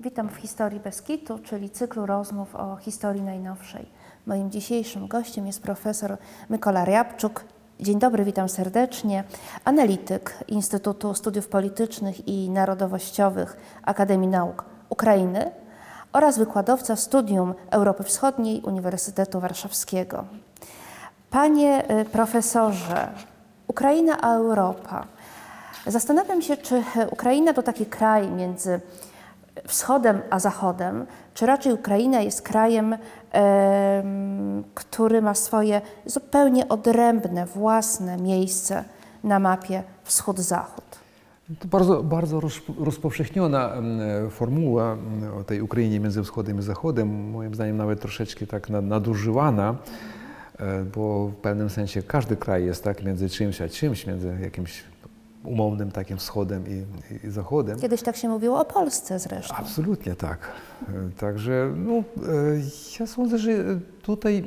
Witam w Historii Beskitu, czyli cyklu rozmów o historii najnowszej. Moim dzisiejszym gościem jest profesor Mykola Riabczuk. Dzień dobry, witam serdecznie. Analityk Instytutu Studiów Politycznych i Narodowościowych Akademii Nauk Ukrainy oraz wykładowca Studium Europy Wschodniej Uniwersytetu Warszawskiego. Panie y, profesorze, Ukraina a Europa. Zastanawiam się, czy Ukraina to taki kraj między wschodem a zachodem, czy raczej Ukraina jest krajem, em, który ma swoje zupełnie odrębne, własne miejsce na mapie wschód-zachód. To bardzo, bardzo roz, rozpowszechniona formuła o tej Ukrainie między wschodem i zachodem, moim zdaniem nawet troszeczkę tak na- nadużywana, e, bo w pewnym sensie każdy kraj jest tak między czymś a czymś, między jakimś umownym takim wschodem i, i, zachodem. Kiedyś tak się mówiło o Polsce zresztą. Absolutnie tak. E, Także no, e, ja sądzę, że tutaj,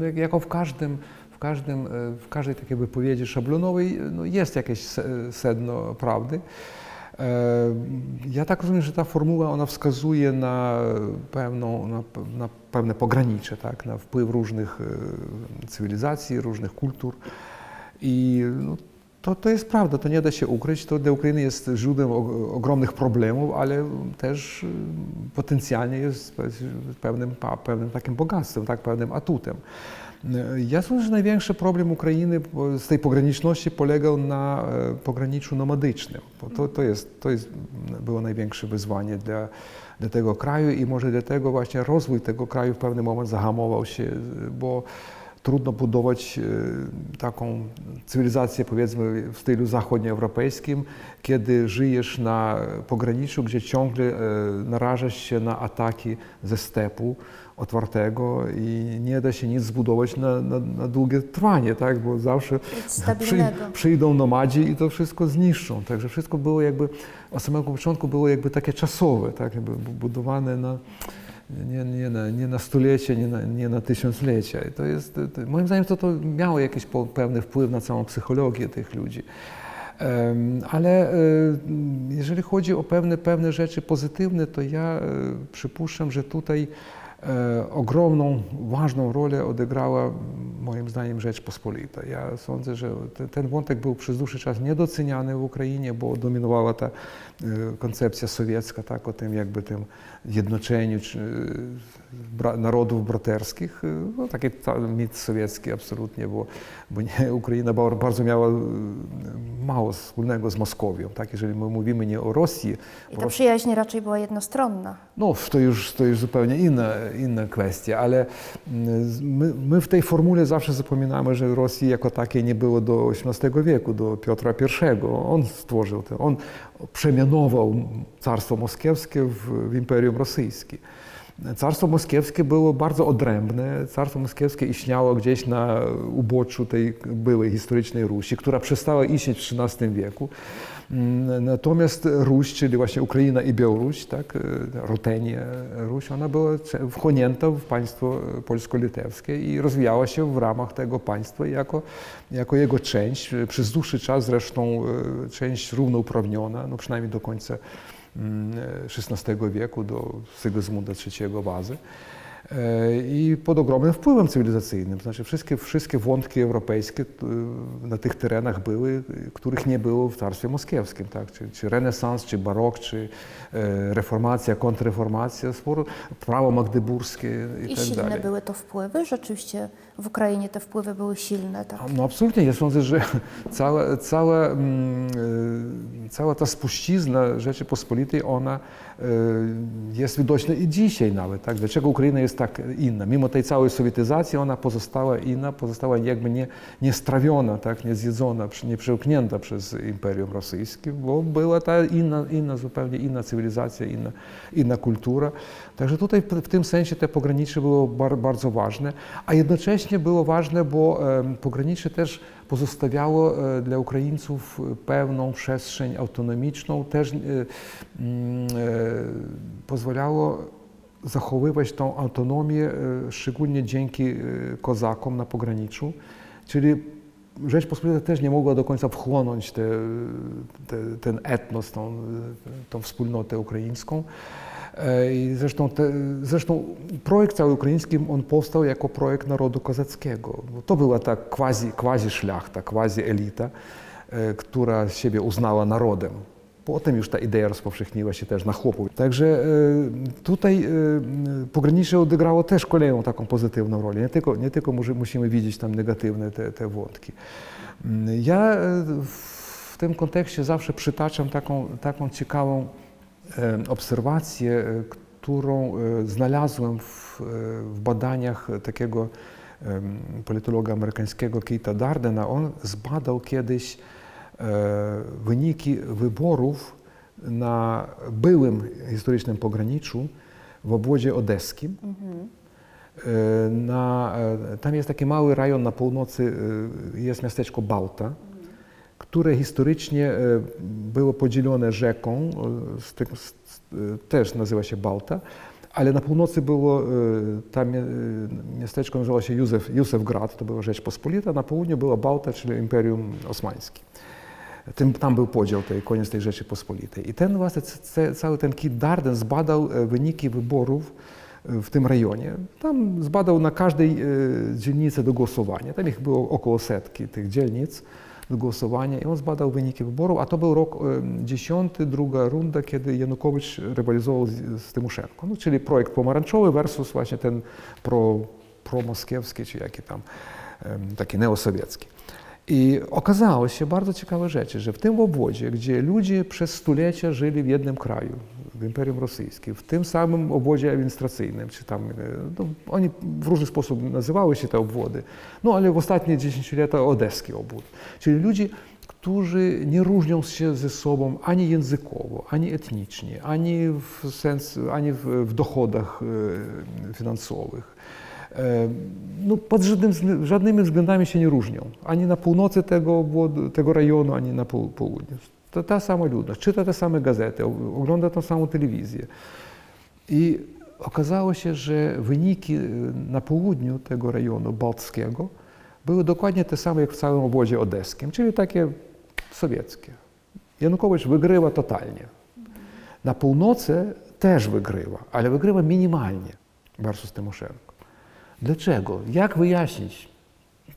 e, jak- jako w każdym, w, każdym, w każdej takiej wypowiedzi szablonowej no, jest jakieś se- sedno prawdy. Ja tak rozumiem, że ta formuła ona wskazuje na, pewną, na, na pewne pogranicze, tak, na wpływ różnych cywilizacji, różnych kultur. I no, to, to jest prawda, to nie da się ukryć. To dla Ukrainy jest źródłem ogromnych problemów, ale też y, potencjalnie jest pewnym, pewnym takim bogactwem, tak, pewnym atutem. Y, Ja sądzę, że największy problem Ukrainy z tej pograniczności polegał na e, pograniczu nomadycznym. To, to, jest, to jest, było największe wyzwanie dla, dla tego kraju i może dlatego właśnie rozwój tego kraju w pewnym momencie zahamował się, y, bo trudno budować taką cywilizację, powiedzmy, w stylu zachodnioeuropejskim, kiedy żyjesz na pograniczu, gdzie ciągle narażasz się na ataki ze stepu otwartego i nie da się nic zbudować na, na, na długie trwanie, tak? bo zawsze stabilnego. przyjdą nomadzi i to wszystko zniszczą. Także wszystko było jakby, od samego początku było jakby takie czasowe, tak? jakby bu- budowane na, nie, nie, na, nie na stulecie, nie na, nie na tysiąclecia. I to jest, to, moim zdaniem to, to miało jakiś pewny wpływ na całą psychologię tych ludzi. Ale e, jeżeli chodzi o pewne, pewne rzeczy pozytywne, to ja e, przypuszczam, że tutaj ogromną, ważną rolę odegrała moim zdaniem Rzeczpospolita. Ja sądzę, że ten, ten wątek był przez dłuższy czas niedoceniany w Ukrainie, bo dominowała ta e, koncepcja sowiecka, tak, o tym jakby tym jednoczeniu bra, narodów braterskich. E, No, taki ta- mit sowiecki absolutnie, bo, bo nie, Ukraina ba- bardzo miała e, mało wspólnego z Moskowią. Tak? Jeżeli my mówimy nie o Rosji, I ta przyjaźń raczej była jednostronna. no, to już, to już zupełnie inna, inna kwestia, ale mm, my, my w tej formule zawsze zapominamy, że Rosji jako takiej nie było do XVIII wieku, do Piotra I. On stworzył to, on przemianował Carstwo Moskiewskie w, w Imperium Rosyjskie. Carstwo moskiewskie było bardzo odrębne. Carstwo moskiewskie istniało gdzieś na uboczu tej byłej historycznej Rusi, która przestała istnieć w XIII wieku. Mm, Natomiast Ruś, czyli właśnie Ukraina i Białoruś, tak, e, Rutenie, Ruś, ona była wchłonięta w państwo polsko-litewskie i rozwijała się w ramach tego państwa jako, jako jego część. Przez dłuższy czas zresztą e, część równouprawniona, no przynajmniej do końca mm, XVI wieku, do Sygismunda III Wazy. E, i pod ogromnym wpływem cywilizacyjnym. Znaczy wszystkie, wszystkie wątki europejskie t- na tych terenach były, których nie było w Carstwie Moskiewskim. Tak? Czy, czy renesans, czy barok, czy e, reformacja, kontrreformacja, sporo, prawo magdeburskie i, I tak silne dalej. były to wpływy. Rzeczywiście w Ukrainie te wpływy były silne. Tak. No absolutnie, ja sądzę, że cała, cała, mm, e, cała ta spuścizna Rzeczypospolitej, ona e, jest widoczna i dzisiaj nawet. Tak? Dlaczego Ukraina jest tak inna? Mimo tej całej sowietyzacji ona pozostała inna, pozostała jakby nie, nie strawiona, tak? nie zjedzona, nie przełknięta przez Imperium Rosyjskie, bo była ta inna, inna zupełnie inna cywilizacja, inna, inna kultura. Także tutaj w tym sensie te pogranicze było bar, bardzo ważne, a jednocześnie było ważne, bo pogranicze też pozostawiało e, dla Ukraińców pewną przestrzeń autonomiczną, też e, e, pozwalało zachowywać tą autonomię, e, szczególnie dzięki e, kozakom na pograniczu, czyli Rzeczpospolita też nie mogła do końca wchłonąć te, te, ten etnos, tą, tą wspólnotę ukraińską. E, I zresztą, te, zresztą projekt cały ukraiński, on powstał jako projekt narodu kozackiego. To była ta quasi, quasi szlachta, quasi elita, e, która siebie uznała narodem. Potem już ta idea rozpowszechniła się też na chłopów. Także e, tutaj pogranicze odegrało też kolejną taką pozytywną rolę. Nie tylko, nie tylko musimy widzieć tam negatywne te, te wątki. Mm, Ja w tym kontekście zawsze przytaczam taką, taką ciekawą obserwację, e, którą e, znalazłem w, e, w badaniach takiego politologa amerykańskiego Keita Dardena. On zbadał kiedyś e, wyniki wyborów na byłym historycznym pograniczu w obwodzie odeskim. E, Na, e, tam jest taki mały rejon na północy, e, jest miasteczko Bałta, które historycznie e, było podzielone rzeką, e, e, też nazywa się Bałta, ale na północy było, tam miasteczko nazywało się Józef, Józefgrad, to była Rzeczpospolita, na południu była Bałta, czyli Imperium Osmańskie. Tym, tam był podział, tej, koniec tej Rzeczypospolitej. I ten właśnie, cały ten Kit Darden zbadał wyniki wyborów w tym rejonie. Tam zbadał na każdej dzielnicy do głosowania. Tam ich było około setki tych dzielnic głosowania i on zbadał wyniki wyborów, a to był rok 10, druga runda, kiedy Janukowicz rywalizował z, z Tymoszenko. No, czyli projekt pomarańczowy versus właśnie ten pro, promoskiewski, czy jaki tam, taki neosowiecki. I okazało się bardzo ciekawe rzeczy, że w tym obwodzie, gdzie ludzie przez stulecia żyli w jednym kraju, w Imperium Rosyjskim, w tym samym obwodzie administracyjnym, czy tam, e, no, oni w różny sposób nazywały się te obwody, no ale w ostatnie 10 lata odeski obwód. Czyli ludzie, którzy nie różnią się ze sobą ani językowo, ani etnicznie, ani w, sens, ani w, w dochodach e, finansowych. E, no, pod żadnym, żadnymi względami się nie różnią. Ani na północy tego, tego rejonu, ani na południu. To ta sama ludność, czyta te same gazety, ogląda tą samą telewizję. I okazało się, że wyniki y, na południu tego rejonu bałtyckiego były dokładnie te same jak w całym obwodzie odeskim, czyli takie sowieckie. Janukowicz wygrywa totalnie. Na północy też wygrywa, ale wygrywa minimalnie versus Tymoszenko. Dlaczego? Jak wyjaśnić?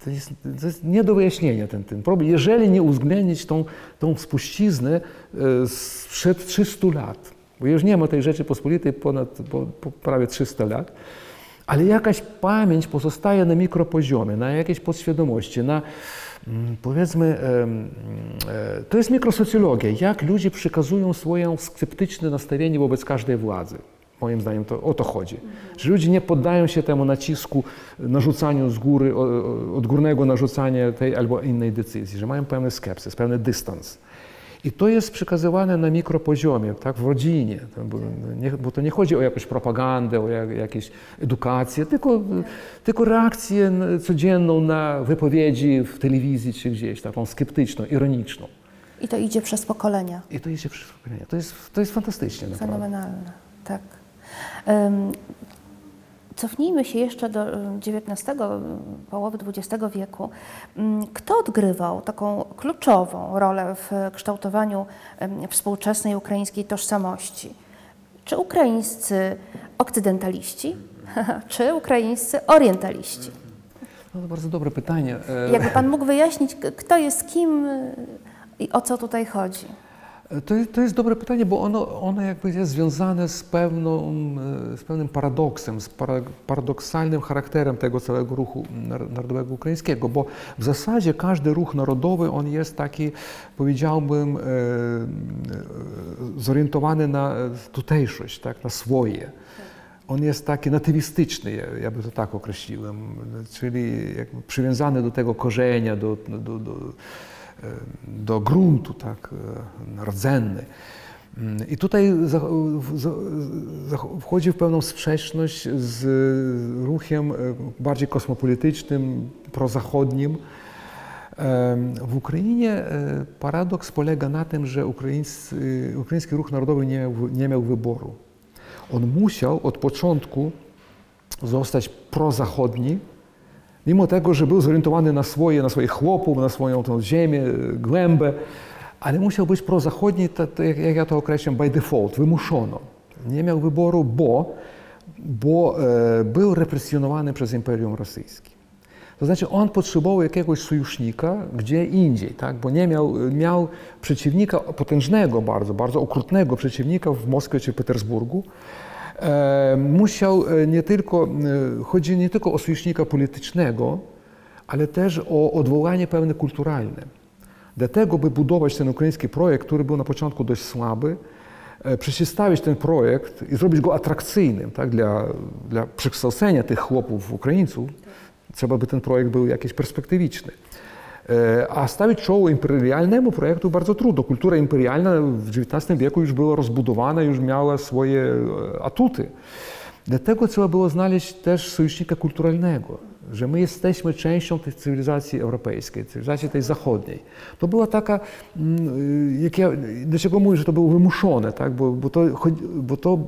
To jest, to jest nie do wyjaśnienia ten, ten problem, jeżeli nie uwzględnić tą, tą spuściznę e, sprzed 300 lat. Bo już nie ma tej rzeczy pospolitej ponad po, po prawie 300 lat, ale jakaś pamięć pozostaje na mikropoziomie, na jakiejś podświadomości, na mm, powiedzmy, em, e, to jest mikrosocjologia, jak ludzie przekazują swoje sceptyczne nastawienie wobec każdej władzy. Moim zdaniem to o to chodzi. Że ludzie nie poddają się temu nacisku, narzucaniu z góry, odgórnego narzucania tej albo innej decyzji, że mają pewien skepsys, pewien dystans. I to jest przekazywane na mikropoziomie, tak, w rodzinie, bo, nie, bo to nie chodzi o jakąś propagandę, o jak, jakąś edukację, tylko, tylko reakcję codzienną na wypowiedzi w telewizji czy gdzieś, taką skeptyczną, ironiczną. I to idzie przez pokolenia. I to jest wszystko. To jest, to jest fantastycznie naprawdę. Fenomenalne, tak. Cofnijmy się jeszcze do XIX, połowy XX wieku. Kto odgrywał taką kluczową rolę w kształtowaniu współczesnej ukraińskiej tożsamości? Czy ukraińscy okcydentaliści, czy ukraińscy orientaliści? No to bardzo dobre pytanie. Jakby Pan mógł wyjaśnić, kto jest kim i o co tutaj chodzi? To jest, to jest dobre pytanie, bo ono, ono jakby jest związane z, pewną, e, z pewnym paradoksem, z para, paradoksalnym charakterem tego całego ruchu nar- narodowego ukraińskiego, bo w zasadzie każdy ruch narodowy, on jest taki, powiedziałbym, e, e, zorientowany na tutejszość, tak, na swoje. On jest taki natywistyczny, ja, ja by to tak określiłem, czyli przywiązany do tego korzenia, do, do, do, do gruntu, tak, e, rdzenny. Mm, I tutaj wchodzi w pewną sprzeczność z ruchem e, bardziej kosmopolitycznym, prozachodnim. W Ukrainie e, paradoks polega na tym, że ukraińscy, ukraiński ruch narodowy nie nie miał wyboru. On musiał od początku zostać prozachodni, mimo tego, że był zorientowany na swoje, na swoich chłopów, na swoją tą ziemię, głębę, ale musiał być prozachodni, tak, jak jak ja to określam, by default, wymuszono. Nie miał wyboru, bo, bo e, był represjonowany przez Imperium Rosyjskie. To znaczy on potrzebował jakiegoś sojusznika gdzie indziej, tak? bo nie miał, miał przeciwnika potężnego bardzo, bardzo okrutnego przeciwnika w Moskwie czy Petersburgu. E, musiał e, nie tylko, e, chodzi nie tylko o sojusznika politycznego, ale też o odwołanie pewne kulturalne. Dlatego, by budować ten ukraiński projekt, który był na początku dość słaby, przeciwstawić ten projekt i zrobić go atrakcyjnym tak, dla, dla przekształcenia tych chłopów Ukraińców, trzeba by ten projekt był jakiś perspektywiczny. E, czoło imperialnemu projektu bardzo trudno. Kultura imperialna w XIX e, tej zachodniej. To była taka, mm, jak ja, dlaczego mówię, że to było wymuszone, tak? bo, bo, to, chodzi- bo to,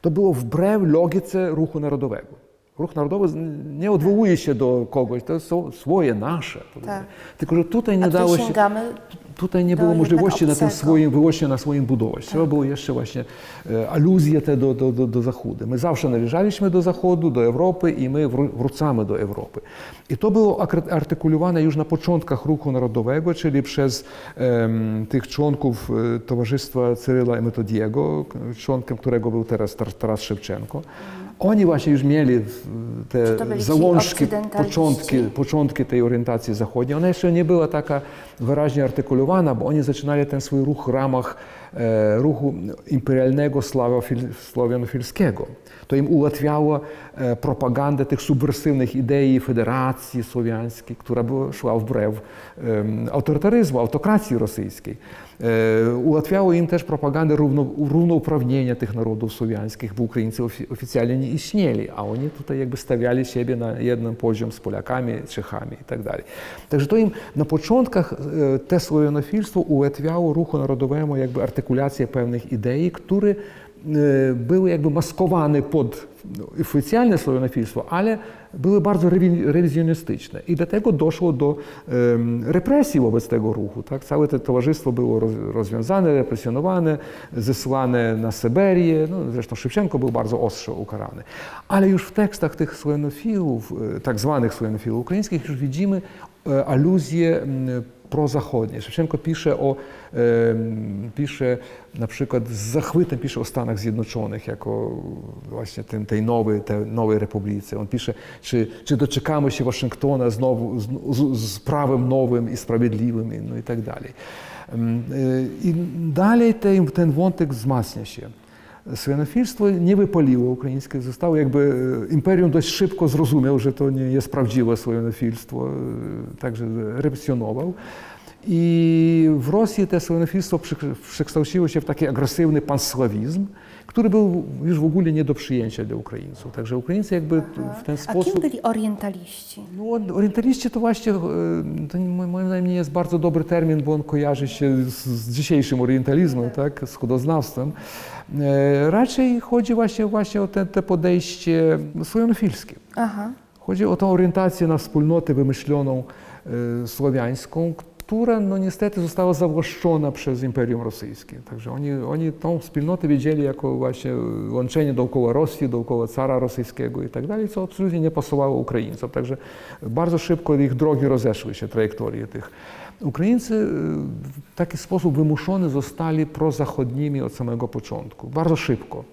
to było wbrew logice ruchu narodowego. Ruch narodowy nie odwołuje się do kogoś, to są swoje, nasze. Tak. Tylko, że tutaj nie dało się... Tutaj nie było możliwości na tym swoim, wyłącznie na swoim budować. Trzeba było jeszcze właśnie e, aluzje te do, do, do, do Zachodu. My zawsze należaliśmy do Zachodu, do Europy i my wró- wracamy do Europy. I to było artykulowane już na początkach ruchu narodowego, czyli przez tych członków e, Towarzystwa Cyryla i Metodiego, członkiem którego był teraz Tar- Taras Szewczenko. Oni właśnie już mieli te okcydentaliści? początki, początki tej orientacji zachodniej. Ona jeszcze nie była taka wyraźnie artykulowana, bo oni zaczynali ten swój ruch w ramach e, ruchu imperialnego slawofil, e, słowiańskiej, która była, szła wbrew em, autorytaryzmu, autokracji rosyjskiej. E, Ułatwiało im też propagandę równo, równouprawnienia tych narodów słowiańskich, bo Ukraińcy ofi- oficjalnie nie istnieli, a oni tutaj jakby stawiali siebie na jeden poziom z Polakami, Czechami i tak dalej. Także to im na początkach e, te słowianofilstwo ułatwiało ruchu narodowemu jakby artykulację pewnych idei, które e, były jakby maskowane pod no, oficjalne słowianofilstwo, ale były bardzo rewi- rewizjonistyczne. I dlatego doszło do represji wobec tego ruchu. Tak? Całe to towarzystwo było roz, rozwiązane, represjonowane, zesłane na Syberię. No, zresztą Szybczenko był bardzo ostro ukarany. Ale już w tekstach tych słowianofilów, e, tak zwanych słowianofilów ukraińskich, już widzimy e, aluzje m, prozachodnie. Szewczenko pisze o, pisze na przykład z zachwytem pisze o Stanach Zjednoczonych jako właśnie tym, tej nowej, tej nowej republice. On pisze, czy, czy doczekamy się Waszyngtona znowu z, z, z prawem nowym i sprawiedliwym no i tak dalej. Y, I dalej ten, ten wątek wzmacnia się. Słowianofilstwo nie wypaliło ukraińskie, zostało jakby e, imperium dość szybko zrozumiał, że to nie jest prawdziwe słowianofilstwo, e, także represjonował. I w Rosji to słowianofilstwo przy- przekształciło się w taki agresywny pansławizm, który był już w ogóle nie do przyjęcia dla Ukraińców. Także Ukraińcy jakby w ten A kim sposób... byli orientaliści? No, orientaliści to właśnie, e, to moim zdaniem nie jest bardzo dobry termin, bo on kojarzy się z, z dzisiejszym orientalizmem, tak, z chudoznawstwem. E, Raczej chodzi właśnie, właśnie o te, te podejście słowianofilskie. Aha. Chodzi o tą orientację na wspólnotę wymyśloną e, słowiańską, która no niestety została zawłaszczona przez Imperium Rosyjskie. Także oni, oni tą wspólnotę widzieli jako właśnie łączenie dookoła Rosji, dookoła cara rosyjskiego i tak dalej, co absolutnie nie pasowało Ukraińcom. Także bardzo szybko ich drogi rozeszły się, trajektorie tych. Ukraińcy e, w taki sposób wymuszony zostali prozachodnimi od samego początku, bardzo szybko.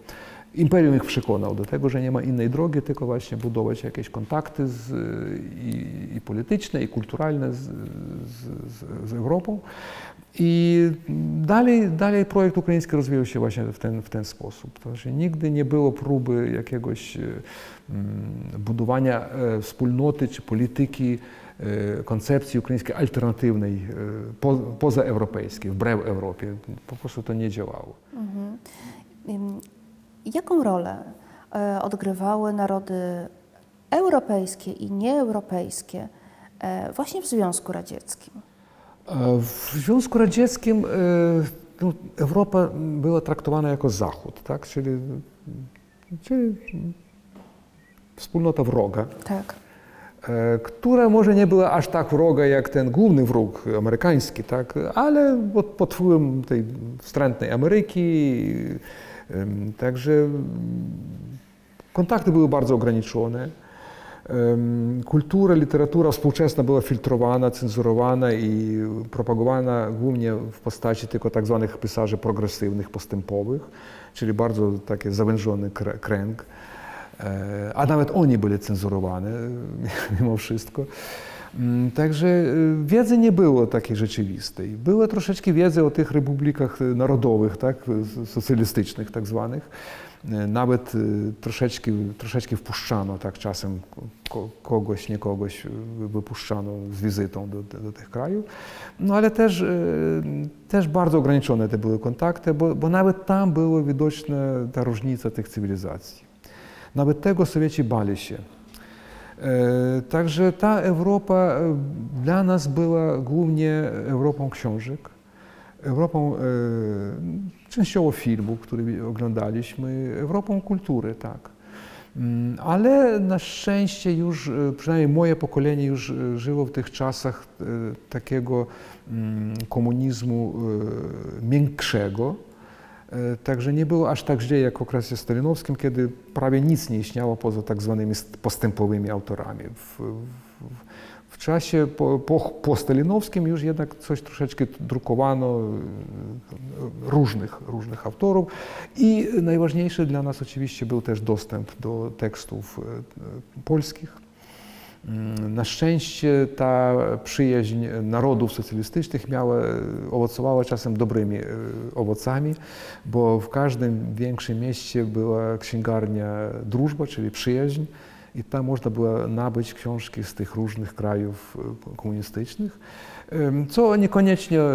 Imperium ich przekonał do tego, że nie ma innej drogi, tylko właśnie budować jakieś kontakty z, i, i polityczne, i kulturalne z, z, z, Europą. I dalej, dalej projekt ukraiński rozwijał się właśnie w ten, w ten sposób. To znaczy, nigdy nie było próby jakiegoś e, mm, budowania e, wspólnoty czy polityki, e, koncepcji ukraińskiej alternatywnej, po, pozaeuropejskiej, wbrew Europie. Po prostu to nie działało. Mhm. Jaką rolę e, odgrywały narody europejskie i nieeuropejskie e, właśnie w Związku Radzieckim? E, W Związku Radzieckim no, Europa była traktowana jako Zachód, tak? czyli, czyli wspólnota wroga, Tak. która może nie była aż tak wroga jak ten główny wróg amerykański, tak? ale pod, pod wpływem tej wstrętnej Ameryki Także kontakty były bardzo ograniczone. Kultura, literatura współczesna była filtrowana, cenzurowana i propagowana głównie w postaci tylko tak zwanych pisarzy progresywnych, postępowych, czyli bardzo taki zawężony krę- kręg. E, A nawet oni byli cenzurowane mimo wszystko. Mm, Także y, wiedzy nie było takiej rzeczywistej. Było troszeczkę wiedzy o tych republikach y, narodowych, tak, s- socjalistycznych tak zwanych. Nawet y, troszeczkę, troszeczkę wpuszczano tak czasem ko- kogoś, nie kogoś y, wypuszczano z wizytą do, do, tych krajów. No ale też, y, też bardzo ograniczone te były kontakty, bo, bo nawet tam była widoczna ta różnica tych cywilizacji. Nawet tego Sowieci bali się. E, Także ta Europa e, dla nas była głównie Europą książek, Europą e, częściowo filmu, który oglądaliśmy, Europą kultury, tak. Mm, Ale na szczęście już, przynajmniej moje pokolenie już żyło w tych czasach takiego mm, komunizmu miększego, Także nie było aż tak źle jak w okresie stalinowskim, kiedy prawie nic nie istniało poza tak zwanymi st- postępowymi autorami. W, w, w czasie po, po, postalinowskim już jednak coś troszeczkę drukowano e, różnych, różnych autorów i najważniejszy dla nas oczywiście był też dostęp do tekstów e, e, polskich. Mm, Na szczęście ta przyjaźń narodów socjalistycznych miała, owocowała czasem dobrymi e, owocami, bo w każdym większym mieście była księgarnia Drużba, czyli przyjaźń i tam można było nabyć książki z tych różnych krajów e, komunistycznych, co niekoniecznie e,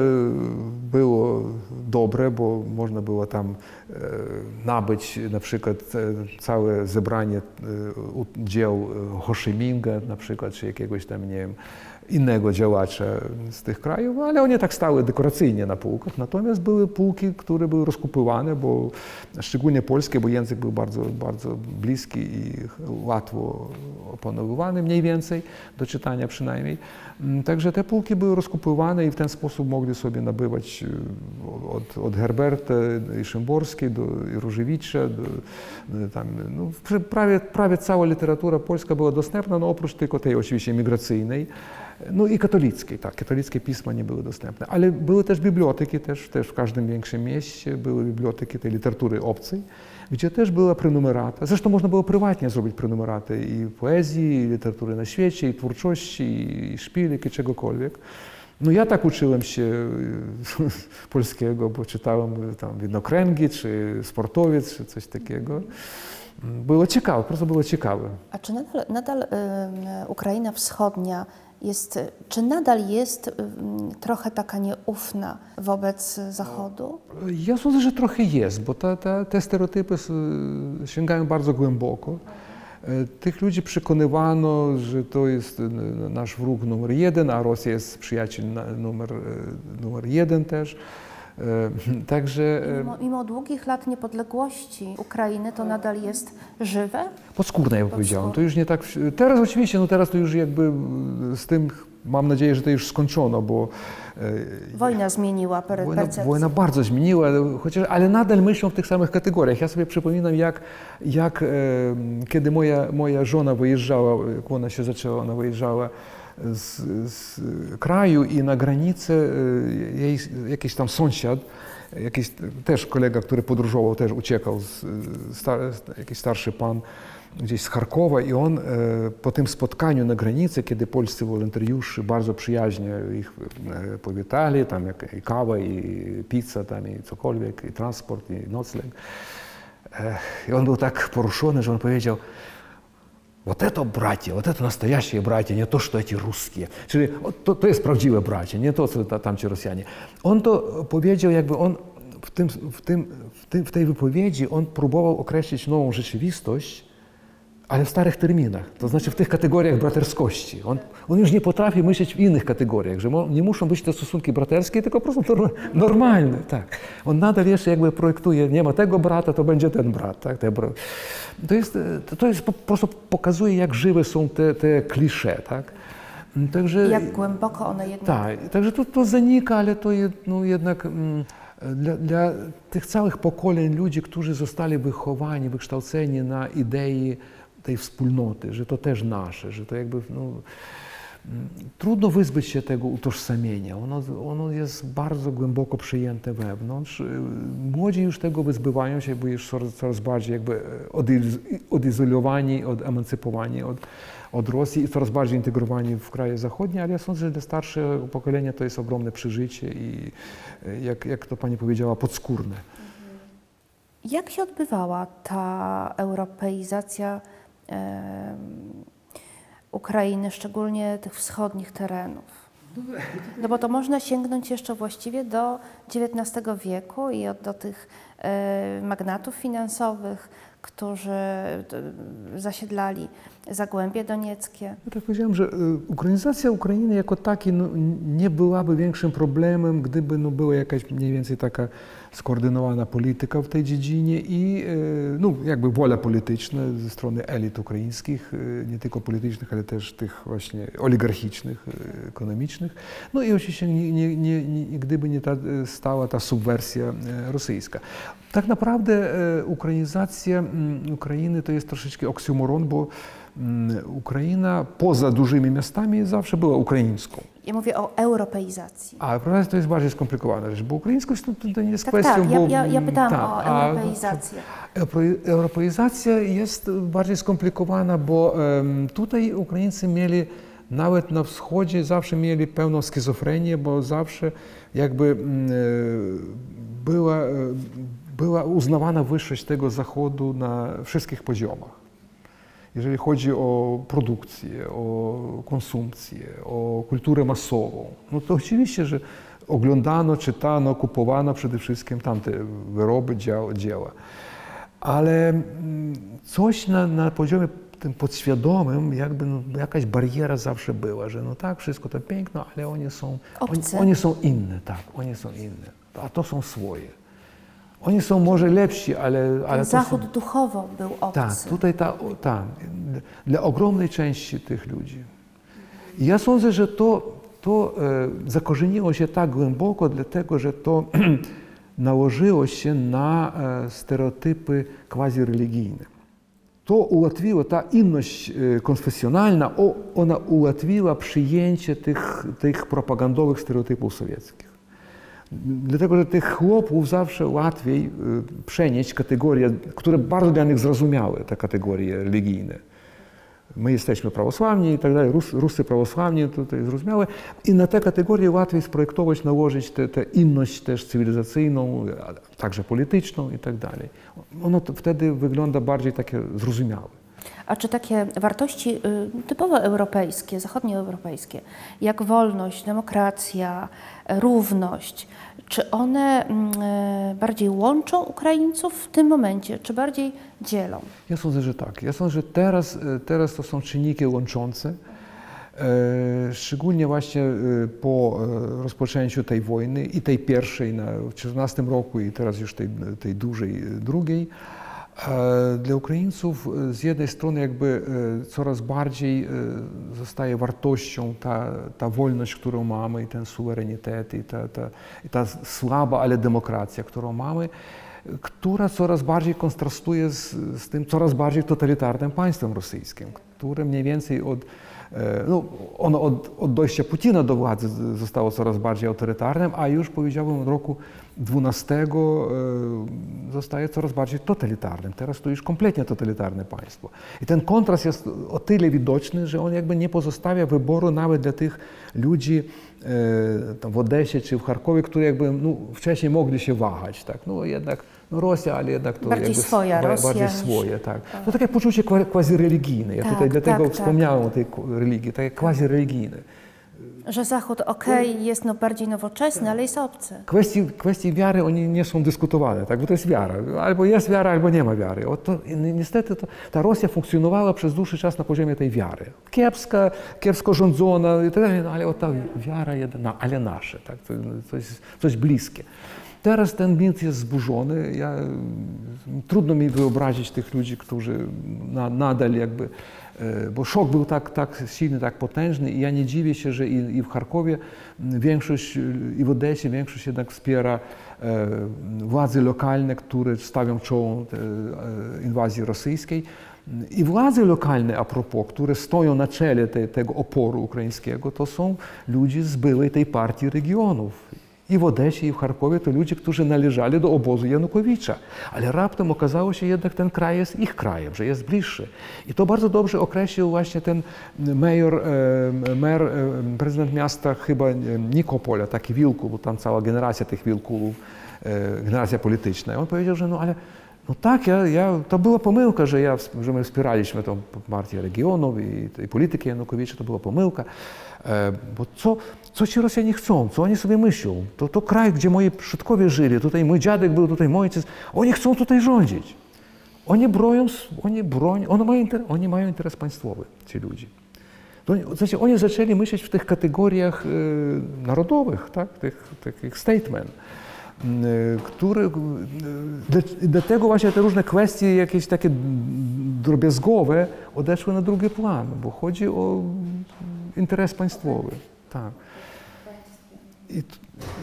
było dobre, bo można było tam e, nabyć na przykład e, całe zebranie dzieł Ho Chi Minha na przykład, czy jakiegoś tam, nie wiem, innego działacza z tych krajów, ale one tak stały dekoracyjnie na półkach. Natomiast były półki, które były rozkupywane, bo szczególnie polskie, bo język był bardzo, bardzo bliski i łatwo opanowywany mniej więcej, do czytania przynajmniej. Mm, Także te półki były rozkupywane i w ten sposób mogli sobie nabywać y, od, od Herberta i Szymborskiej do i Różewicza, do, y, tam, no, pr- prawie, prawie cała literatura polska była dostępna, no oprócz tylko tej oczywiście migracyjnej, no i katolickiej, tak, katolickie pisma nie były dostępne, ale były też biblioteki, też, w każdym większym mieście były biblioteki tej literatury obcej, gdzie też była prenumerata. Zresztą można było prywatnie zrobić prenumeraty i poezji, i literatury na świecie, i twórczości, i szpilek, i czegokolwiek. No ja tak uczyłem się polskiego, bo czytałem tam widnokręgi, czy sportowiec, czy coś takiego. Było ciekawe, po prostu było ciekawe. A czy nadal, nadal Ukraina Wschodnia jest, czy nadal jest trochę taka nieufna wobec Zachodu? Ja sądzę, że trochę jest, bo ta, ta, te stereotypy sięgają bardzo głęboko. E, Tych ludzi przekonywano, że to jest nasz wróg numer jeden, a Rosja jest przyjaciel numer, e, numer jeden też. E, Także e, Mimo, mimo długich lat niepodległości Ukrainy to nadal jest żywe? podskórne, ja bym powiedziałem. To już nie tak. Teraz oczywiście, no teraz to już jakby e, z tym mam nadzieję, że to już skończono, bo Wojna zmieniła Wojna, wojna bardzo zmieniła, chociaż, ale nadal myślą w tych samych kategoriach. Ja sobie przypominam, jak, jak kiedy moja, moja żona wyjeżdżała, jak ona się zaczęła, ona wyjeżdżała z, z kraju i na granicę e, jej jakiś tam sąsiad, jakiś też kolega, który podróżował, też uciekał, z, star, jakiś starszy pan, gdzieś z Charkowa i on e, po tym spotkaniu na granicy, kiedy polscy wolontariusze bardzo przyjaźnie ich powitali, tam jak, i kawa, i pizza, tam i cokolwiek, i transport, i nocleg. I on był tak poruszony, że on powiedział, Вот это братья, вот это настоящие братья, не то, что эти русские. Czyli o, to, to jest prawdziwe bracie, nie to, co ta, tam ci Rosjanie. On to powiedział, jakby on w, tym, w, tym, w, tym, w tej wypowiedzi on próbował określić nową rzeczywistość, ale w starych terminach, to znaczy w tych kategoriach braterskości. On, on już nie potrafi myśleć w innych kategoriach, że nie muszą być te stosunki braterskie, tylko po prostu norma- normalne. Tak. On nadal jeszcze jakby projektuje, nie ma tego brata, to będzie ten brat. Tak? To, jest, to- jest po prostu pokazuje, jak żywe są te, te klisze. Tak? Także, Jak głęboko one jednak... tak, także to, to zanika, ale to no, jednak mm, dla, dla tych całych pokoleń ludzi, którzy zostali wychowani, wykształceni na idei tej wspólnoty, że to też nasze, że to jakby no, trudno wyzbyć się tego utożsamienia. Ono, ono jest bardzo głęboko przyjęte wewnątrz. Młodzi już tego wyzbywają się, bo już coraz, bardziej jakby odiz- odizolowani, odemancypowani od, od Rosji i coraz bardziej integrowani w kraje zachodnie, ale ja sądzę, że dla starszego pokolenia to jest ogromne przeżycie i y, jak, jak to Pani powiedziała, podskórne. Jak się odbywała ta europeizacja Ukrainy, szczególnie tych wschodnich terenów? No bo to można sięgnąć jeszcze właściwie do XIX wieku i do tych magnatów finansowych, którzy zasiedlali Zagłębie Donieckie. Ja tak powiedziałem, że y, ukrainizacja Ukrainy jako takiej no, nie byłaby większym problemem, gdyby no, była jakaś mniej więcej taka skoordynowana polityka w tej dziedzinie i y, no, jakby wola polityczna ze strony elit ukraińskich, y, nie tylko politycznych, ale też tych właśnie oligarchicznych, y, ekonomicznych. No i oczywiście nie, nie, nie, gdyby nie ta, stała ta subwersja rosyjska. Tak naprawdę e, ukrainizacja Ukrainy to jest troszeczkę oksymoron, bo Ukraina poza dużymi miastami zawsze była ukraińską. Ja mówię o europeizacji. A prawda to jest bardziej skomplikowana rzecz, bo ukraińskość to, to, nie jest Tak, kwestią, tak, ja, bo... ja, ja pytałam tak, o europeizację. Euro- Europeizacja jest bardziej skomplikowana, bo em, tutaj Ukraińcy mieli nawet na wschodzie zawsze mieli pełną schizofrenię, bo zawsze jakby mm, e, była, e, była uznawana wyższość tego zachodu na wszystkich poziomach. Jeżeli chodzi o produkcję, o konsumpcję, o kulturę masową, no to oczywiście, że oglądano, czytano, kupowano przede wszystkim tamte wyroby, dzieła. Ale mm, coś na, na poziomie tym podświadomym, jakby no, jakaś bariera zawsze była, że no tak, wszystko to piękno, ale oni są, oni, oni są inne, tak, oni są inne, a to są swoje. Oni są może lepsi, ale, ale Ten Zachód są, duchowo był obcy. tak, tutaj ta, ta, dla ogromnej części tych ludzi. I ja sądzę, że to, to e, zakorzeniło się tak głęboko, dlatego że to nałożyło się na e, stereotypy quasi-religijne. To ułatwiło, ta inność e, konfesjonalna, o, ona ułatwiła przyjęcie tych, tych propagandowych stereotypów sowieckich. Dlatego, że tych chłopów zawsze łatwiej y, przenieść kategorie, które bardzo dla nich zrozumiałe, te kategorie religijne. My jesteśmy prawosławni i tak dalej, Rus, Rusy prawosławni, to, to jest zrozumiałe. I na te kategorie łatwiej sprojektować, nałożyć tę tę inność też cywilizacyjną, także polityczną i tak dalej. Ono wtedy wygląda bardziej takie zrozumiałe. A czy takie wartości y, typowo europejskie, zachodnioeuropejskie, jak wolność, demokracja, równość, czy one mm, e, bardziej łączą Ukraińców w tym momencie, czy bardziej dzielą? Ja sądzę, że tak. Ja sądzę, że teraz, e, teraz to są czynniki łączące. E, Szczególnie właśnie po rozpoczęciu tej wojny i tej pierwszej na, w 2014 roku i teraz już tej, tej dużej drugiej. E, Dla Ukraińców e, z jednej strony jakby e, coraz bardziej zostaje wartością ta, ta wolność, którą mamy i ten suwerenitet i ta, ta, i ta słaba, ale demokracja, którą mamy, która coraz bardziej kontrastuje z, z tym coraz bardziej totalitarnym państwem rosyjskim, które mniej więcej od, no, ono od, od dojścia Putina do władzy zostało coraz bardziej autorytarnym, a już powiedziałbym roku 12 e, zostaje coraz bardziej totalitarnym. Teraz to już kompletnie totalitarne państwo. I ten kontrast jest o tyle widoczny, że on jakby nie pozostawia wyboru nawet dla tych ludzi e, w Odesie czy w Charkowie, którzy jakby no, wcześniej mogli się wahać. Tak? No jednak no Rosja, ale jednak to Bardziej jakby swoja ba- Rosja Bardziej swoje, tak. To takie poczucie kwa- quasi-religijne. Ja Tak, tutaj dlatego tak, tak. wspomniałem o tej religii, takie quasi-religijne. Że Zachód, okej, jest no bardziej nowoczesny, ale jest obcy. Kwestii, kwestii wiary oni nie są dyskutowane, tak? bo to jest wiara. Albo jest wiara, albo nie ma wiary. O to, ni- niestety to, ta Rosja funkcjonowała przez dłuższy czas na poziomie tej wiary. Kiepska, kiepsko rządzona i tak dalej, no, ale o ta wiara jedna, ale nasze, tak? to, coś, coś bliskie. Teraz ten mit jest zburzony. Ja, trudno mi wyobrazić tych ludzi, którzy na, nadal jakby e, bo szok był tak, tak silny, tak potężny i ja nie dziwię się, że i, i w Charkowie m, większość, e, i w Odesie większość jednak wspiera e, władze lokalne, które stawią czoło inwazji rosyjskiej. I władze lokalne, a propos, które stoją na czele te, tego oporu ukraińskiego, to są ludzie z byłej tej partii regionów. Kraj jest ich krajem, że jest bliższy. I to bardzo dobrze określił właśnie ten major, e, mer, e, prezydent miasta chyba e, Nikopola, taki Wilku, bo tam cała generacja tych Wilków, e, generacja polityczna. I on powiedział, że no ale no tak, ja, ja, to była pomyłka, że, ja, że my wspieraliśmy tą partię regionów i, i politykę Janukowicza, to była pomyłka. E, bo co, co ci Rosjanie chcą, co oni sobie myślą? To, to kraj, gdzie moi przodkowie żyli, tutaj mój dziadek był, tutaj mój ojciec, oni chcą tutaj rządzić. Oni bronią, oni bronią, oni mają, inter, oni mają interes państwowy, ci ludzie. To, znaczy, oni zaczęli myśleć w tych kategoriach e, narodowych, tak? tych, takich statement, e, które, e, dla- dlatego właśnie te różne kwestie jakieś takie drobiazgowe odeszły na drugi plan, bo chodzi o interes państwowy. Tak. I,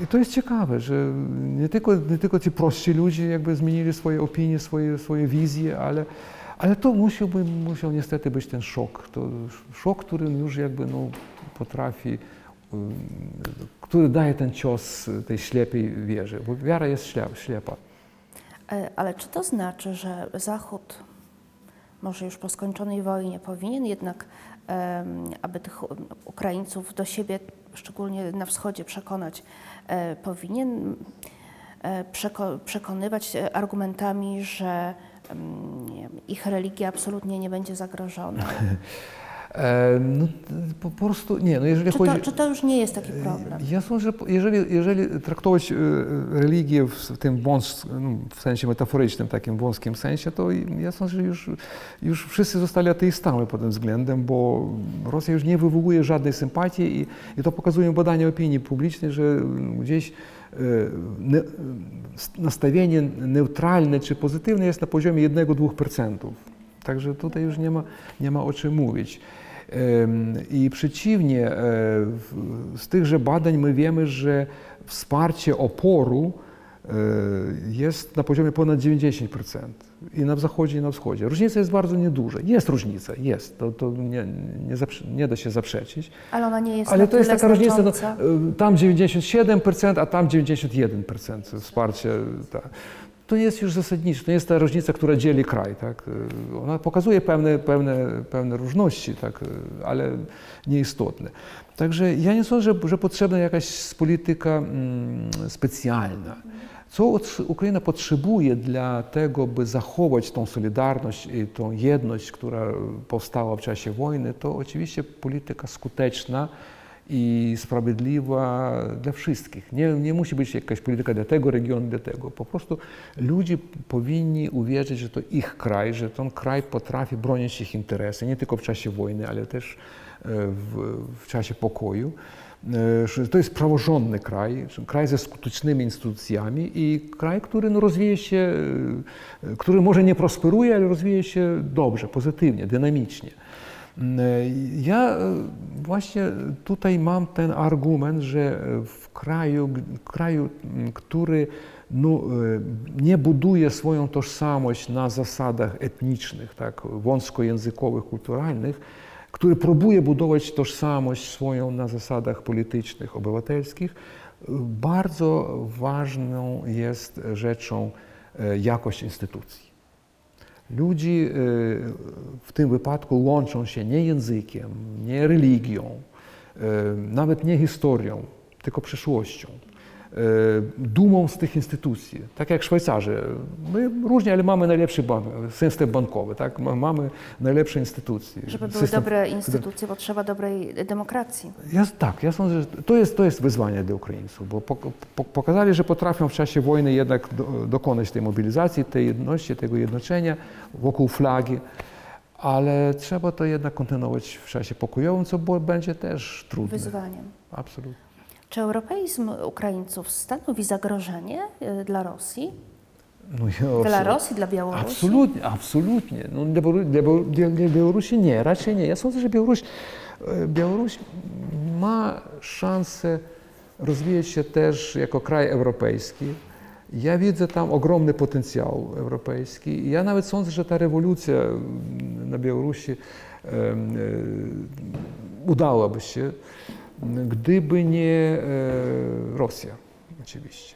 I to jest ciekawe, że nie tylko, nie tylko ci prostsi ludzie jakby zmienili swoje opinie, swoje, swoje wizje, ale, ale to musiałby, musiał niestety być ten szok. To szok, który już jakby no, potrafi, um, który daje ten cios tej ślepej wierze, bo wiara jest ślep, ślepa. E, Ale czy to znaczy, że Zachód, może już po skończonej wojnie, powinien jednak, aby tych Ukraińców do siebie, szczególnie na wschodzie, przekonać, e, powinien e, przeko- przekonywać e, argumentami, że wiem, ich religia absolutnie nie będzie zagrożona? E, no, po prostu nie, no jeżeli Czy chodzi... to, czy to już nie jest taki problem? Ja sądzę, że jeżeli, jeżeli traktować e, religię w tym wąs, no, w sensie metaforycznym, takim wąskim sensie, to ja sądzę, że już, już wszyscy zostali ateistami pod tym względem, bo Rosja już nie wywołuje żadnej sympatii i, i to pokazują badania opinii publicznej, że gdzieś e, ne, nastawienie neutralne czy pozytywne jest na poziomie 1-2%. Także tutaj już nie ma, nie ma o czym mówić. I przeciwnie, e, z tychże badań my wiemy, że wsparcie oporu e, jest na poziomie ponad 90%. I na zachodzie, i na wschodzie. Różnica jest bardzo nieduża. Jest różnica, jest. To, to nie, nie, nie da się zaprzeczyć. Ale ona nie jest Ale to jest taka różnica, no, y, tam 97%, a tam 91% wsparcia. Tak. To nie jest już zasadnicze, to nie jest ta różnica, która dzieli kraj. Tak? Y, Ona pokazuje pewne, pewne, pewne różności, tak? y, ale nieistotne. Także ja nie sądzę, że, że potrzebna jakaś polityka mm, specjalna. Co Ukraina potrzebuje dla tego, by zachować tą solidarność i tą jedność, która powstała w czasie wojny, to oczywiście polityka skuteczna i sprawiedliwa dla wszystkich. Nie, nie musi być jakaś polityka dla tego regionu, dla tego. Po prostu ludzie powinni uwierzyć, że to ich kraj, że ten kraj potrafi bronić ich interesy, nie tylko w czasie wojny, ale też e, w, w czasie pokoju. E, że To jest praworządny kraj, kraj ze skutecznymi instytucjami i kraj, który no, rozwija się, e, który może nie prosperuje, ale rozwija się dobrze, pozytywnie, dynamicznie. Mm, Ja e, właśnie tutaj mam ten argument, że w kraju, kraju który no, e, nie buduje swoją tożsamość na zasadach etnicznych, tak, wąskojęzykowych, kulturalnych, który próbuje budować tożsamość swoją na zasadach politycznych, obywatelskich, bardzo ważną jest rzeczą e, jakość instytucji. Ludzi e, w tym wypadku łączą się nie językiem, nie religią, e, nawet nie historią, tylko przyszłością. E, Dumą z tych instytucji, tak jak Szwajcarzy. My różnie, ale mamy najlepszy bank, system bankowy, tak? Ma- mamy najlepsze instytucje. Żeby były System- dobre instytucje, potrzeba dobrej demokracji. ja, tak, ja sądzę, że to jest, to jest wyzwanie dla Ukraińców, bo pok- po, pokazali, że potrafią w czasie wojny jednak do, dokonać tej mobilizacji, tej jedności, tego jednoczenia wokół flagi, ale trzeba to jednak kontynuować w czasie pokojowym, co bo- będzie też trudne. Wyzwaniem. Absolutnie. Czy europeizm Ukraińców stanowi zagrożenie e, dla Rosji? No dla Rosji, dla Białorusi? Absolutnie, absolutnie. No, dla, dla, dla Białorusi nie, raczej nie. Ja sądzę, że Białoruś, e, Białoruś ma szansę rozwijać się też jako kraj europejski. Ja widzę tam ogromny potencjał europejski. Ja nawet sądzę, że ta rewolucja mm, na Białorusi e, udałaby się gdyby nie e, Rosja, oczywiście.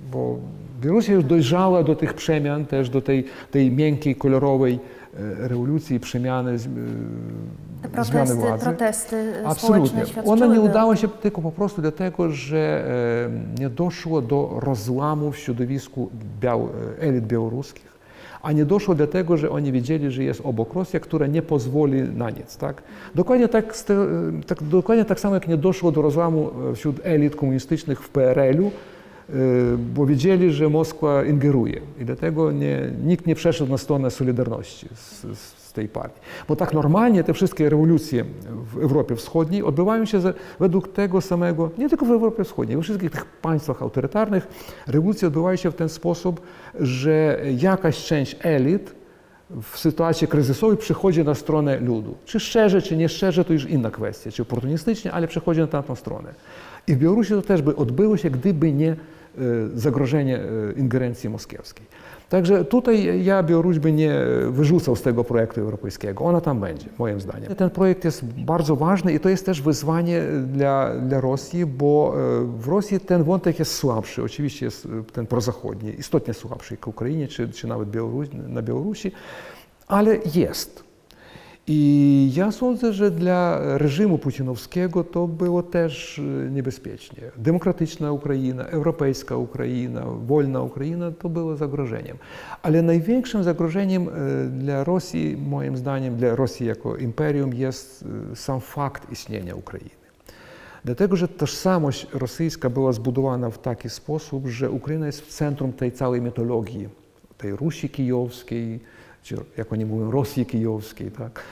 Bo Białoruś już dojrzała do tych przemian, też do tej, tej miękkiej, kolorowej e, rewolucji, przemiany, e, Te zmiany protesty, władzy. protesty Absolutnie. Ona nie udała się tylko po prostu dlatego, że nie doszło do rozłamu w środowisku biał, elit białoruskich, a nie doszło dlatego, że oni wiedzieli, że jest obok Rosja, która nie pozwoli na nic. Tak? Dokładnie, tak, tak, dokładnie tak samo, jak nie doszło do rozłamu e, wśród elit komunistycznych w PRL-u, e, bo wiedzieli, że Moskwa ingeruje i dlatego nie, nikt nie przeszedł na stronę Solidarności z, z tej partii. Bo tak normalnie te wszystkie rewolucje w Europie Wschodniej odbywają się według tego samego, nie tylko w Europie Wschodniej, we wszystkich tych państwach autorytarnych rewolucje odbywają się w ten sposób, że jakaś część elit w sytuacji kryzysowej przychodzi na stronę ludu. Czy szczerze, czy nie szczerze, to już inna kwestia, czy oportunistycznie, ale przychodzi na tamtą stronę. I w Białorusi to też by odbyło się, gdyby nie e, zagrożenie e, ingerencji moskiewskiej. Także tutaj ja Białoruś by nie wyrzucał z tego projektu europejskiego. Ona tam będzie, moim zdaniem. Ten projekt jest bardzo ważny i to jest też wyzwanie dla, dla Rosji, bo e, w Rosji ten wątek jest słabszy. Oczywiście jest e, ten prozachodni, istotnie słabszy jak w Ukrainie czy, czy nawet Białoruś, na Białorusi, ale jest. I ja sądzę, że dla reżimu putinowskiego to było też e, niebezpiecznie. Demokratyczna Ukraina, europejska Ukraina, wolna Ukraina to było zagrożeniem. Ale największym zagrożeniem e, dla Rosji, moim zdaniem, dla Rosji jako imperium jest e, sam fakt istnienia Ukrainy. Dlatego, że tożsamość rosyjska była zbudowana w taki sposób, że Ukraina jest w centrum tej całej mitologii, tej Rusi kijowskiej, czy jak oni mówią, Rosji kijowskiej. Tak?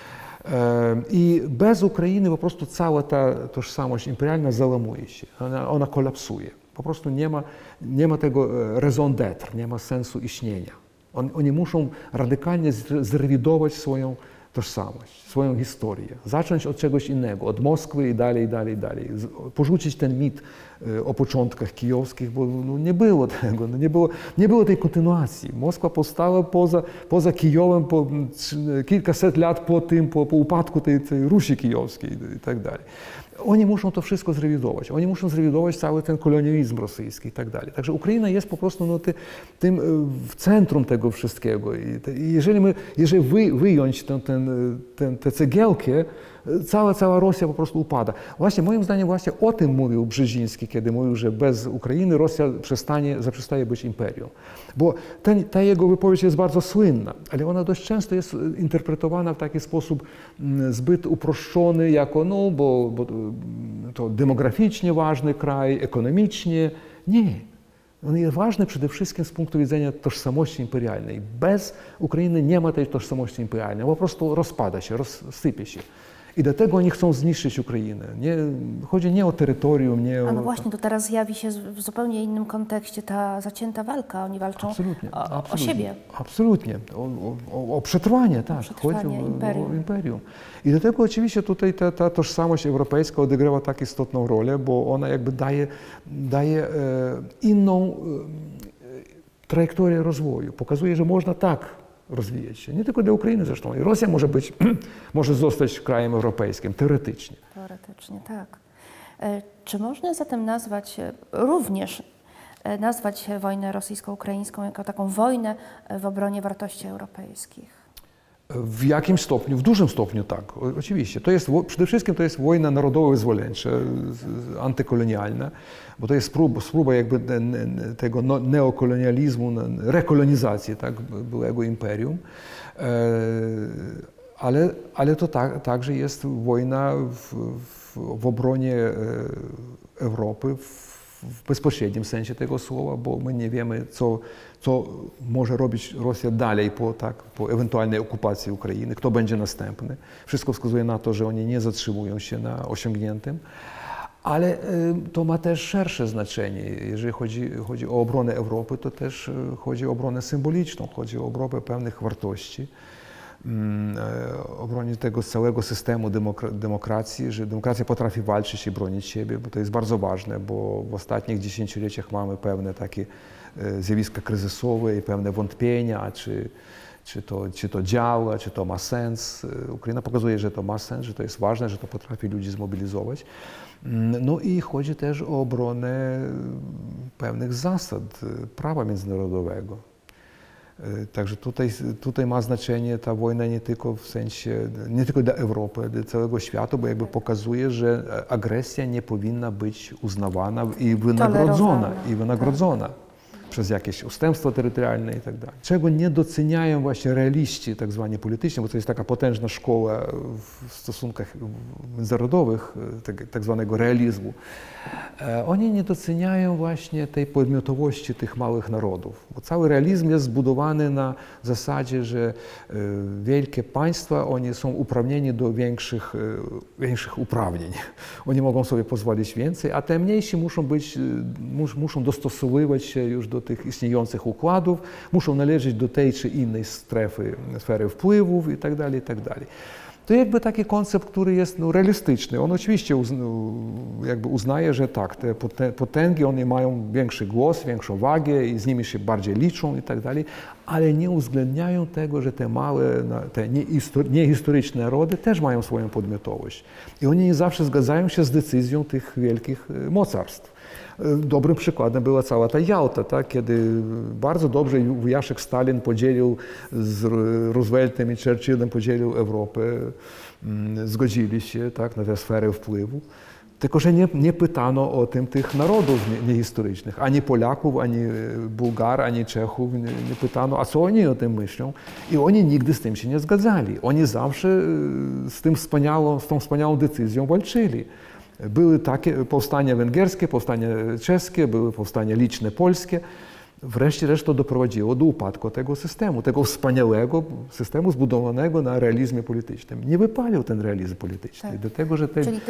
E, I bez Ukrainy po prostu cała ta tożsamość imperialna załamuje się, ona, ona kolapsuje. Po prostu nie ma, nie ma tego e, raison d'être, nie ma sensu istnienia. On, oni muszą radykalnie zre- zrewidować swoją tożsamość, swoją historię, zacząć od czegoś innego, od Moskwy i dalej, dalej, dalej. Porzucić ten mit e, o początkach kijowskich, bo no, nie było tego, no, nie, było, nie było tej kontynuacji. Moskwa powstała poza, poza Kijowem po kilkaset lat po tym, po, po upadku tej, tej Rusi kijowskiej i tak dalej. Oni muszą to wszystko zrewidować. Oni muszą zrewidować cały ten kolonializm rosyjski i tak dalej. Także Ukraina jest po prostu no, ty, tym e, w centrum tego wszystkiego. I, te, jeżeli, my, jeżeli wy, wyjąć ten, ten, tę cegiełkę, e, cała, cała Rosja po prostu upada. Właśnie moim zdaniem właśnie o tym mówił Brzeziński, kiedy mówił, że bez Ukrainy Rosja przestanie, zaprzestaje być imperium. Bo ten, ta jego wypowiedź jest bardzo słynna, ale ona dość często jest interpretowana w taki sposób mm, zbyt uproszczony, jako no, bo, bo mm, to demograficznie ważny kraj, ekonomicznie. Nie. On jest ważny przede wszystkim z punktu widzenia tożsamości imperialnej. Bez Ukrainy nie ma tej tożsamości imperialnej. Po prostu rozpada się, rozsypie się. I dlatego oni chcą zniszczyć Ukrainę. Nie, chodzi nie o terytorium, nie o... A no właśnie, to teraz zjawi się w zupełnie innym kontekście ta zacięta walka. Oni walczą Absolutnie, o, o absolutnie. siebie. Absolutnie. O, o, o przetrwanie, tak. przetrwanie Chodzi o, imperium. o imperium. I dlatego oczywiście tutaj ta, ta tożsamość europejska odegrywa tak istotną rolę, bo ona jakby daje, daje e, inną e, trajektorię rozwoju. Pokazuje, że można tak rozwijać się. Nie tylko dla Ukrainy zresztą. I Rosja może być, może zostać krajem europejskim, teoretycznie. Teoretycznie, tak. E, Czy można zatem nazwać, e, również e, nazwać wojnę rosyjsko-ukraińską jako taką wojnę w obronie wartości europejskich? W jakimś stopniu, w dużym stopniu tak, oczywiście. To jest, przede wszystkim to jest wojna narodowo-wyzwoleńcza, antykolonialna, bo to jest próba, próba jakby tego no- neokolonializmu, ne- rekolonizacji tak, byłego imperium. E, Ale, ale to tak, także jest wojna w, w, w obronie e, Europy w, w bezpośrednim sensie tego słowa, bo my nie wiemy, co, co może robić Rosja dalej po, tak, po ewentualnej okupacji Ukrainy, kto będzie następny. Wszystko wskazuje na to, że oni nie zatrzymują się na osiągniętym. Ale y, to ma też szersze znaczenie. Jeżeli chodzi, chodzi o obronę Europy, to też y, chodzi o obronę symboliczną, chodzi o obronę pewnych wartości, obronie tego całego systemu demokra- demokracji, że demokracja potrafi walczyć i bronić siebie, bo to jest bardzo ważne, bo w ostatnich dziesięcioleciach mamy pewne takie e, zjawiska kryzysowe i pewne wątpienia, czy, czy, to, czy to działa, czy to ma sens. E, Ukraina pokazuje, że to ma sens, że to jest ważne, że to potrafi ludzi zmobilizować. Mm, No i chodzi też o obronę pewnych zasad e, prawa międzynarodowego. E, Także tutaj, tutaj ma znaczenie ta wojna nie tylko w sensie, nie tylko dla Europy, ale dla całego świata, bo jakby pokazuje, że agresja nie powinna być uznawana i wynagrodzona, i wynagrodzona przez jakieś ustępstwo terytorialne i tak dalej. Czego nie doceniają właśnie realiści tak zwani polityczni, bo to jest taka potężna szkoła w stosunkach międzynarodowych, e, tak, tak zwanego realizmu. E, Oni nie doceniają właśnie tej podmiotowości tych małych narodów, bo cały realizm jest zbudowany na zasadzie, że e, wielkie państwa, oni są uprawnieni do większych, większych uprawnień. Oni mogą sobie pozwolić więcej, a te mniejsi muszą być, mus, muszą dostosowywać się już do tych istniejących układów, muszą należeć do tej czy innej strefy, sfery wpływów i tak dalej, i tak. To jakby taki koncept, który jest no, realistyczny. On oczywiście jakby uznaje, że tak, te potęgi, one mają większy głos, większą wagę i z nimi się bardziej liczą i tak dalej, ale nie uwzględniają tego, że te małe, te niehisto- niehistoryczne narody też mają swoją podmiotowość. I oni nie zawsze zgadzają się z decyzją tych wielkich e, mocarstw. E, Dobrym przykładem była cała ta Jałta, tak? kiedy bardzo dobrze wujaszek Stalin podzielił z Ro- Rooseveltem i Churchillem podzielił Europę, mm, zgodzili się tak, na tę sferę wpływu. Tylko, że nie, nie pytano o tym tych narodów nie- niehistorycznych, ani Polaków, ani e, Bułgar, ani Czechów, nie, nie pytano, a co oni o tym myślą. I oni nigdy z tym się nie zgadzali. Oni zawsze e, z, tym wspaniałą, z tą wspaniałą decyzją walczyli. Były takie powstania węgierskie, powstania czeskie, były powstania liczne polskie. Wreszcie to doprowadziło do upadku tego systemu, tego wspaniałego systemu zbudowanego na realizmie politycznym. Nie wypalił ten realizm polityczny, Tak. dlatego że te Czyli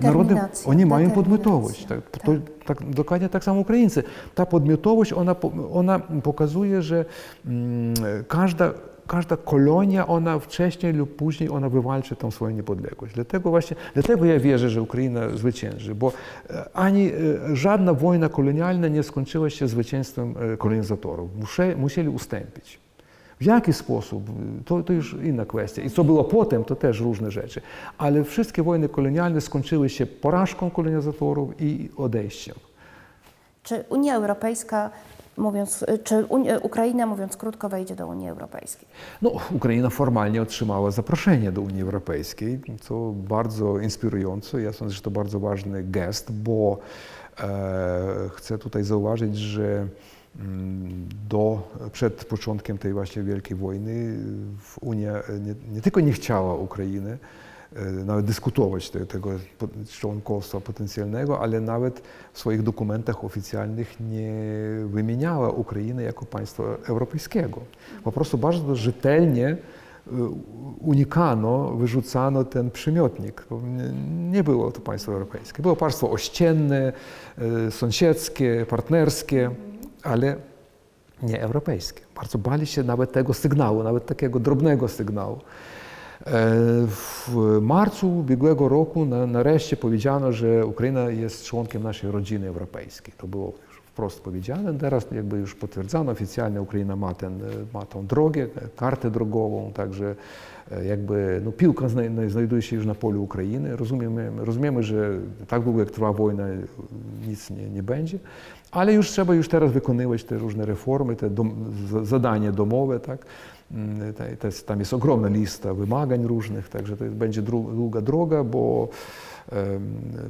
narody, oni mają podmiotowość. Tak, to, tak, dokładnie tak samo Ukraińcy. Ta podmiotowość, ona, ona pokazuje, że mm, każda, każda kolonia, ona wcześniej lub później, ona wywalczy tą swoją niepodległość. Dlatego właśnie, dlatego ja wierzę, że Ukraina zwycięży, bo e, ani e, żadna wojna kolonialna nie skończyła się zwycięstwem e, kolonizatorów. Musieli ustąpić. W jaki sposób, to, to już inna kwestia. I co było potem, to też różne rzeczy. Ale wszystkie wojny kolonialne skończyły się porażką kolonizatorów i odejściem. Czy Unia Europejska, mówiąc, czy Ukraina, mówiąc krótko, wejdzie do Unii Europejskiej? No, Ukraina formalnie otrzymała zaproszenie do Unii Europejskiej, co bardzo inspirujące. Ja sądzę, że to bardzo ważny gest, bo e, chcę tutaj zauważyć, że mm, do, przed początkiem tej właśnie wielkiej wojny Unia nie, nie tylko nie chciała Ukrainy, nawet dyskutować te, tego członkostwa potencjalnego, ale nawet w swoich dokumentach oficjalnych nie wymieniała Ukrainy jako państwa europejskiego. Po prostu bardzo rzetelnie e, unikano, wyrzucano ten przymiotnik. Nie było to państwo europejskie. Było państwo ościenne, e, sąsiedzkie, partnerskie, ale nie europejskie. Bardzo bali się nawet tego sygnału, nawet takiego drobnego sygnału. E, W marcu ubiegłego roku na, nareszcie powiedziano, że Ukraina jest członkiem naszej rodziny europejskiej. To było wprost powiedziane. Teraz jakby już potwierdzano oficjalnie, Ukraina ma, ten, ma tą drogę, kartę drogową, także e, jakby no, piłka zna, znajduje się już na polu Ukrainy. Rozumiemy, rozumiemy, że tak długo jak trwa wojna nic nie, nie będzie, ale już trzeba już teraz wykonywać te różne reformy, te dom, zadania domowe, tak? Mm, tam jest ogromna lista wymagań różnych, także to będzie długa droga, bo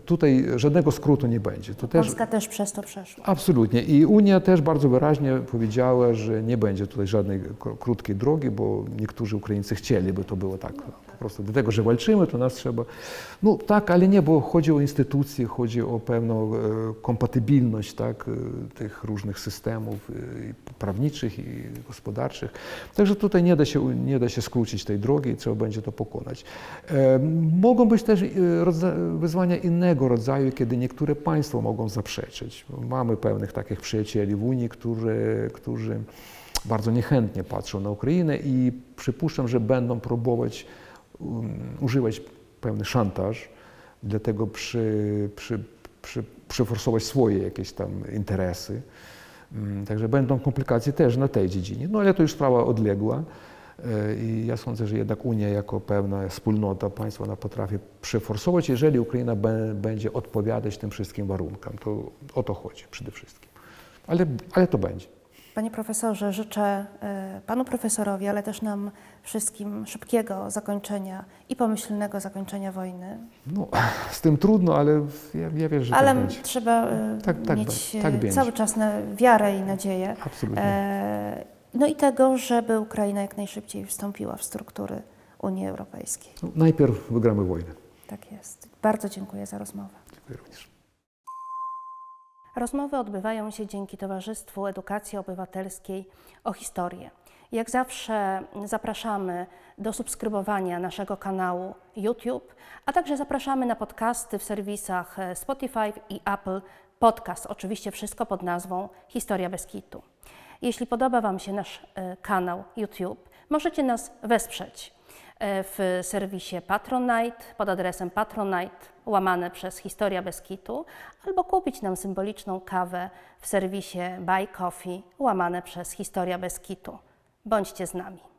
tutaj żadnego skrótu nie będzie. To Polska też przez to przeszła. absolutnie. I Unia też bardzo wyraźnie powiedziała, że nie będzie tutaj żadnej krótkiej drogi, bo niektórzy Ukraińcy chcieli, by to było tak po prostu dlatego, że walczymy, to nas trzeba. No tak, ale nie, bo chodzi o instytucje, chodzi o pewną e, kompatybilność tak, e, tych różnych systemów e, prawniczych i gospodarczych. Także tutaj nie da się, nie da się skrócić tej drogi i trzeba będzie to pokonać. Mogą być też wyzwania innego rodzaju, kiedy niektóre państwa mogą zaprzeczyć. Mamy pewnych takich przyjacieli w Unii, którzy, którzy bardzo niechętnie patrzą na Ukrainę i przypuszczam, że będą próbować um, używać pewny szantaż, dlatego przy, przy, przy, przyforsować swoje jakieś tam interesy. Mm, Także będą komplikacje też na tej dziedzinie. No ale to już sprawa odległa. E, I ja sądzę, że jednak Unia jako pewna wspólnota państw ona potrafi przeforsować, jeżeli Ukraina będzie odpowiadać tym wszystkim warunkom. To o to chodzi przede wszystkim. Ale, ale to będzie. Panie profesorze, życzę e, panu profesorowi, ale też nam wszystkim szybkiego zakończenia i pomyślnego zakończenia wojny. No, z tym trudno, ale ja, ja wierzę, że ale tak będzie. trzeba e, Tak- tak mieć tak e, będzie. cały czas na wiarę i nadzieję. Absolutnie. No i tego, żeby Ukraina jak najszybciej wstąpiła w struktury Unii Europejskiej. No, najpierw wygramy wojnę. Tak jest. Bardzo dziękuję za rozmowę. Dziękuję również. Rozmowy odbywają się dzięki Towarzystwu Edukacji Obywatelskiej o historię. Jak zawsze zapraszamy do subskrybowania naszego kanału YouTube, a także zapraszamy na podcasty w serwisach Spotify i Apple Podcast. Oczywiście wszystko pod nazwą Historia bez kitu. Jeśli podoba Wam się nasz e, kanał YouTube, możecie nas wesprzeć w serwisie Patronite pod adresem patronite łamane przez Historia bez kitu albo kupić nam symboliczną kawę w serwisie Buy Coffee łamane przez Historia bez kitu. Bądźcie z nami.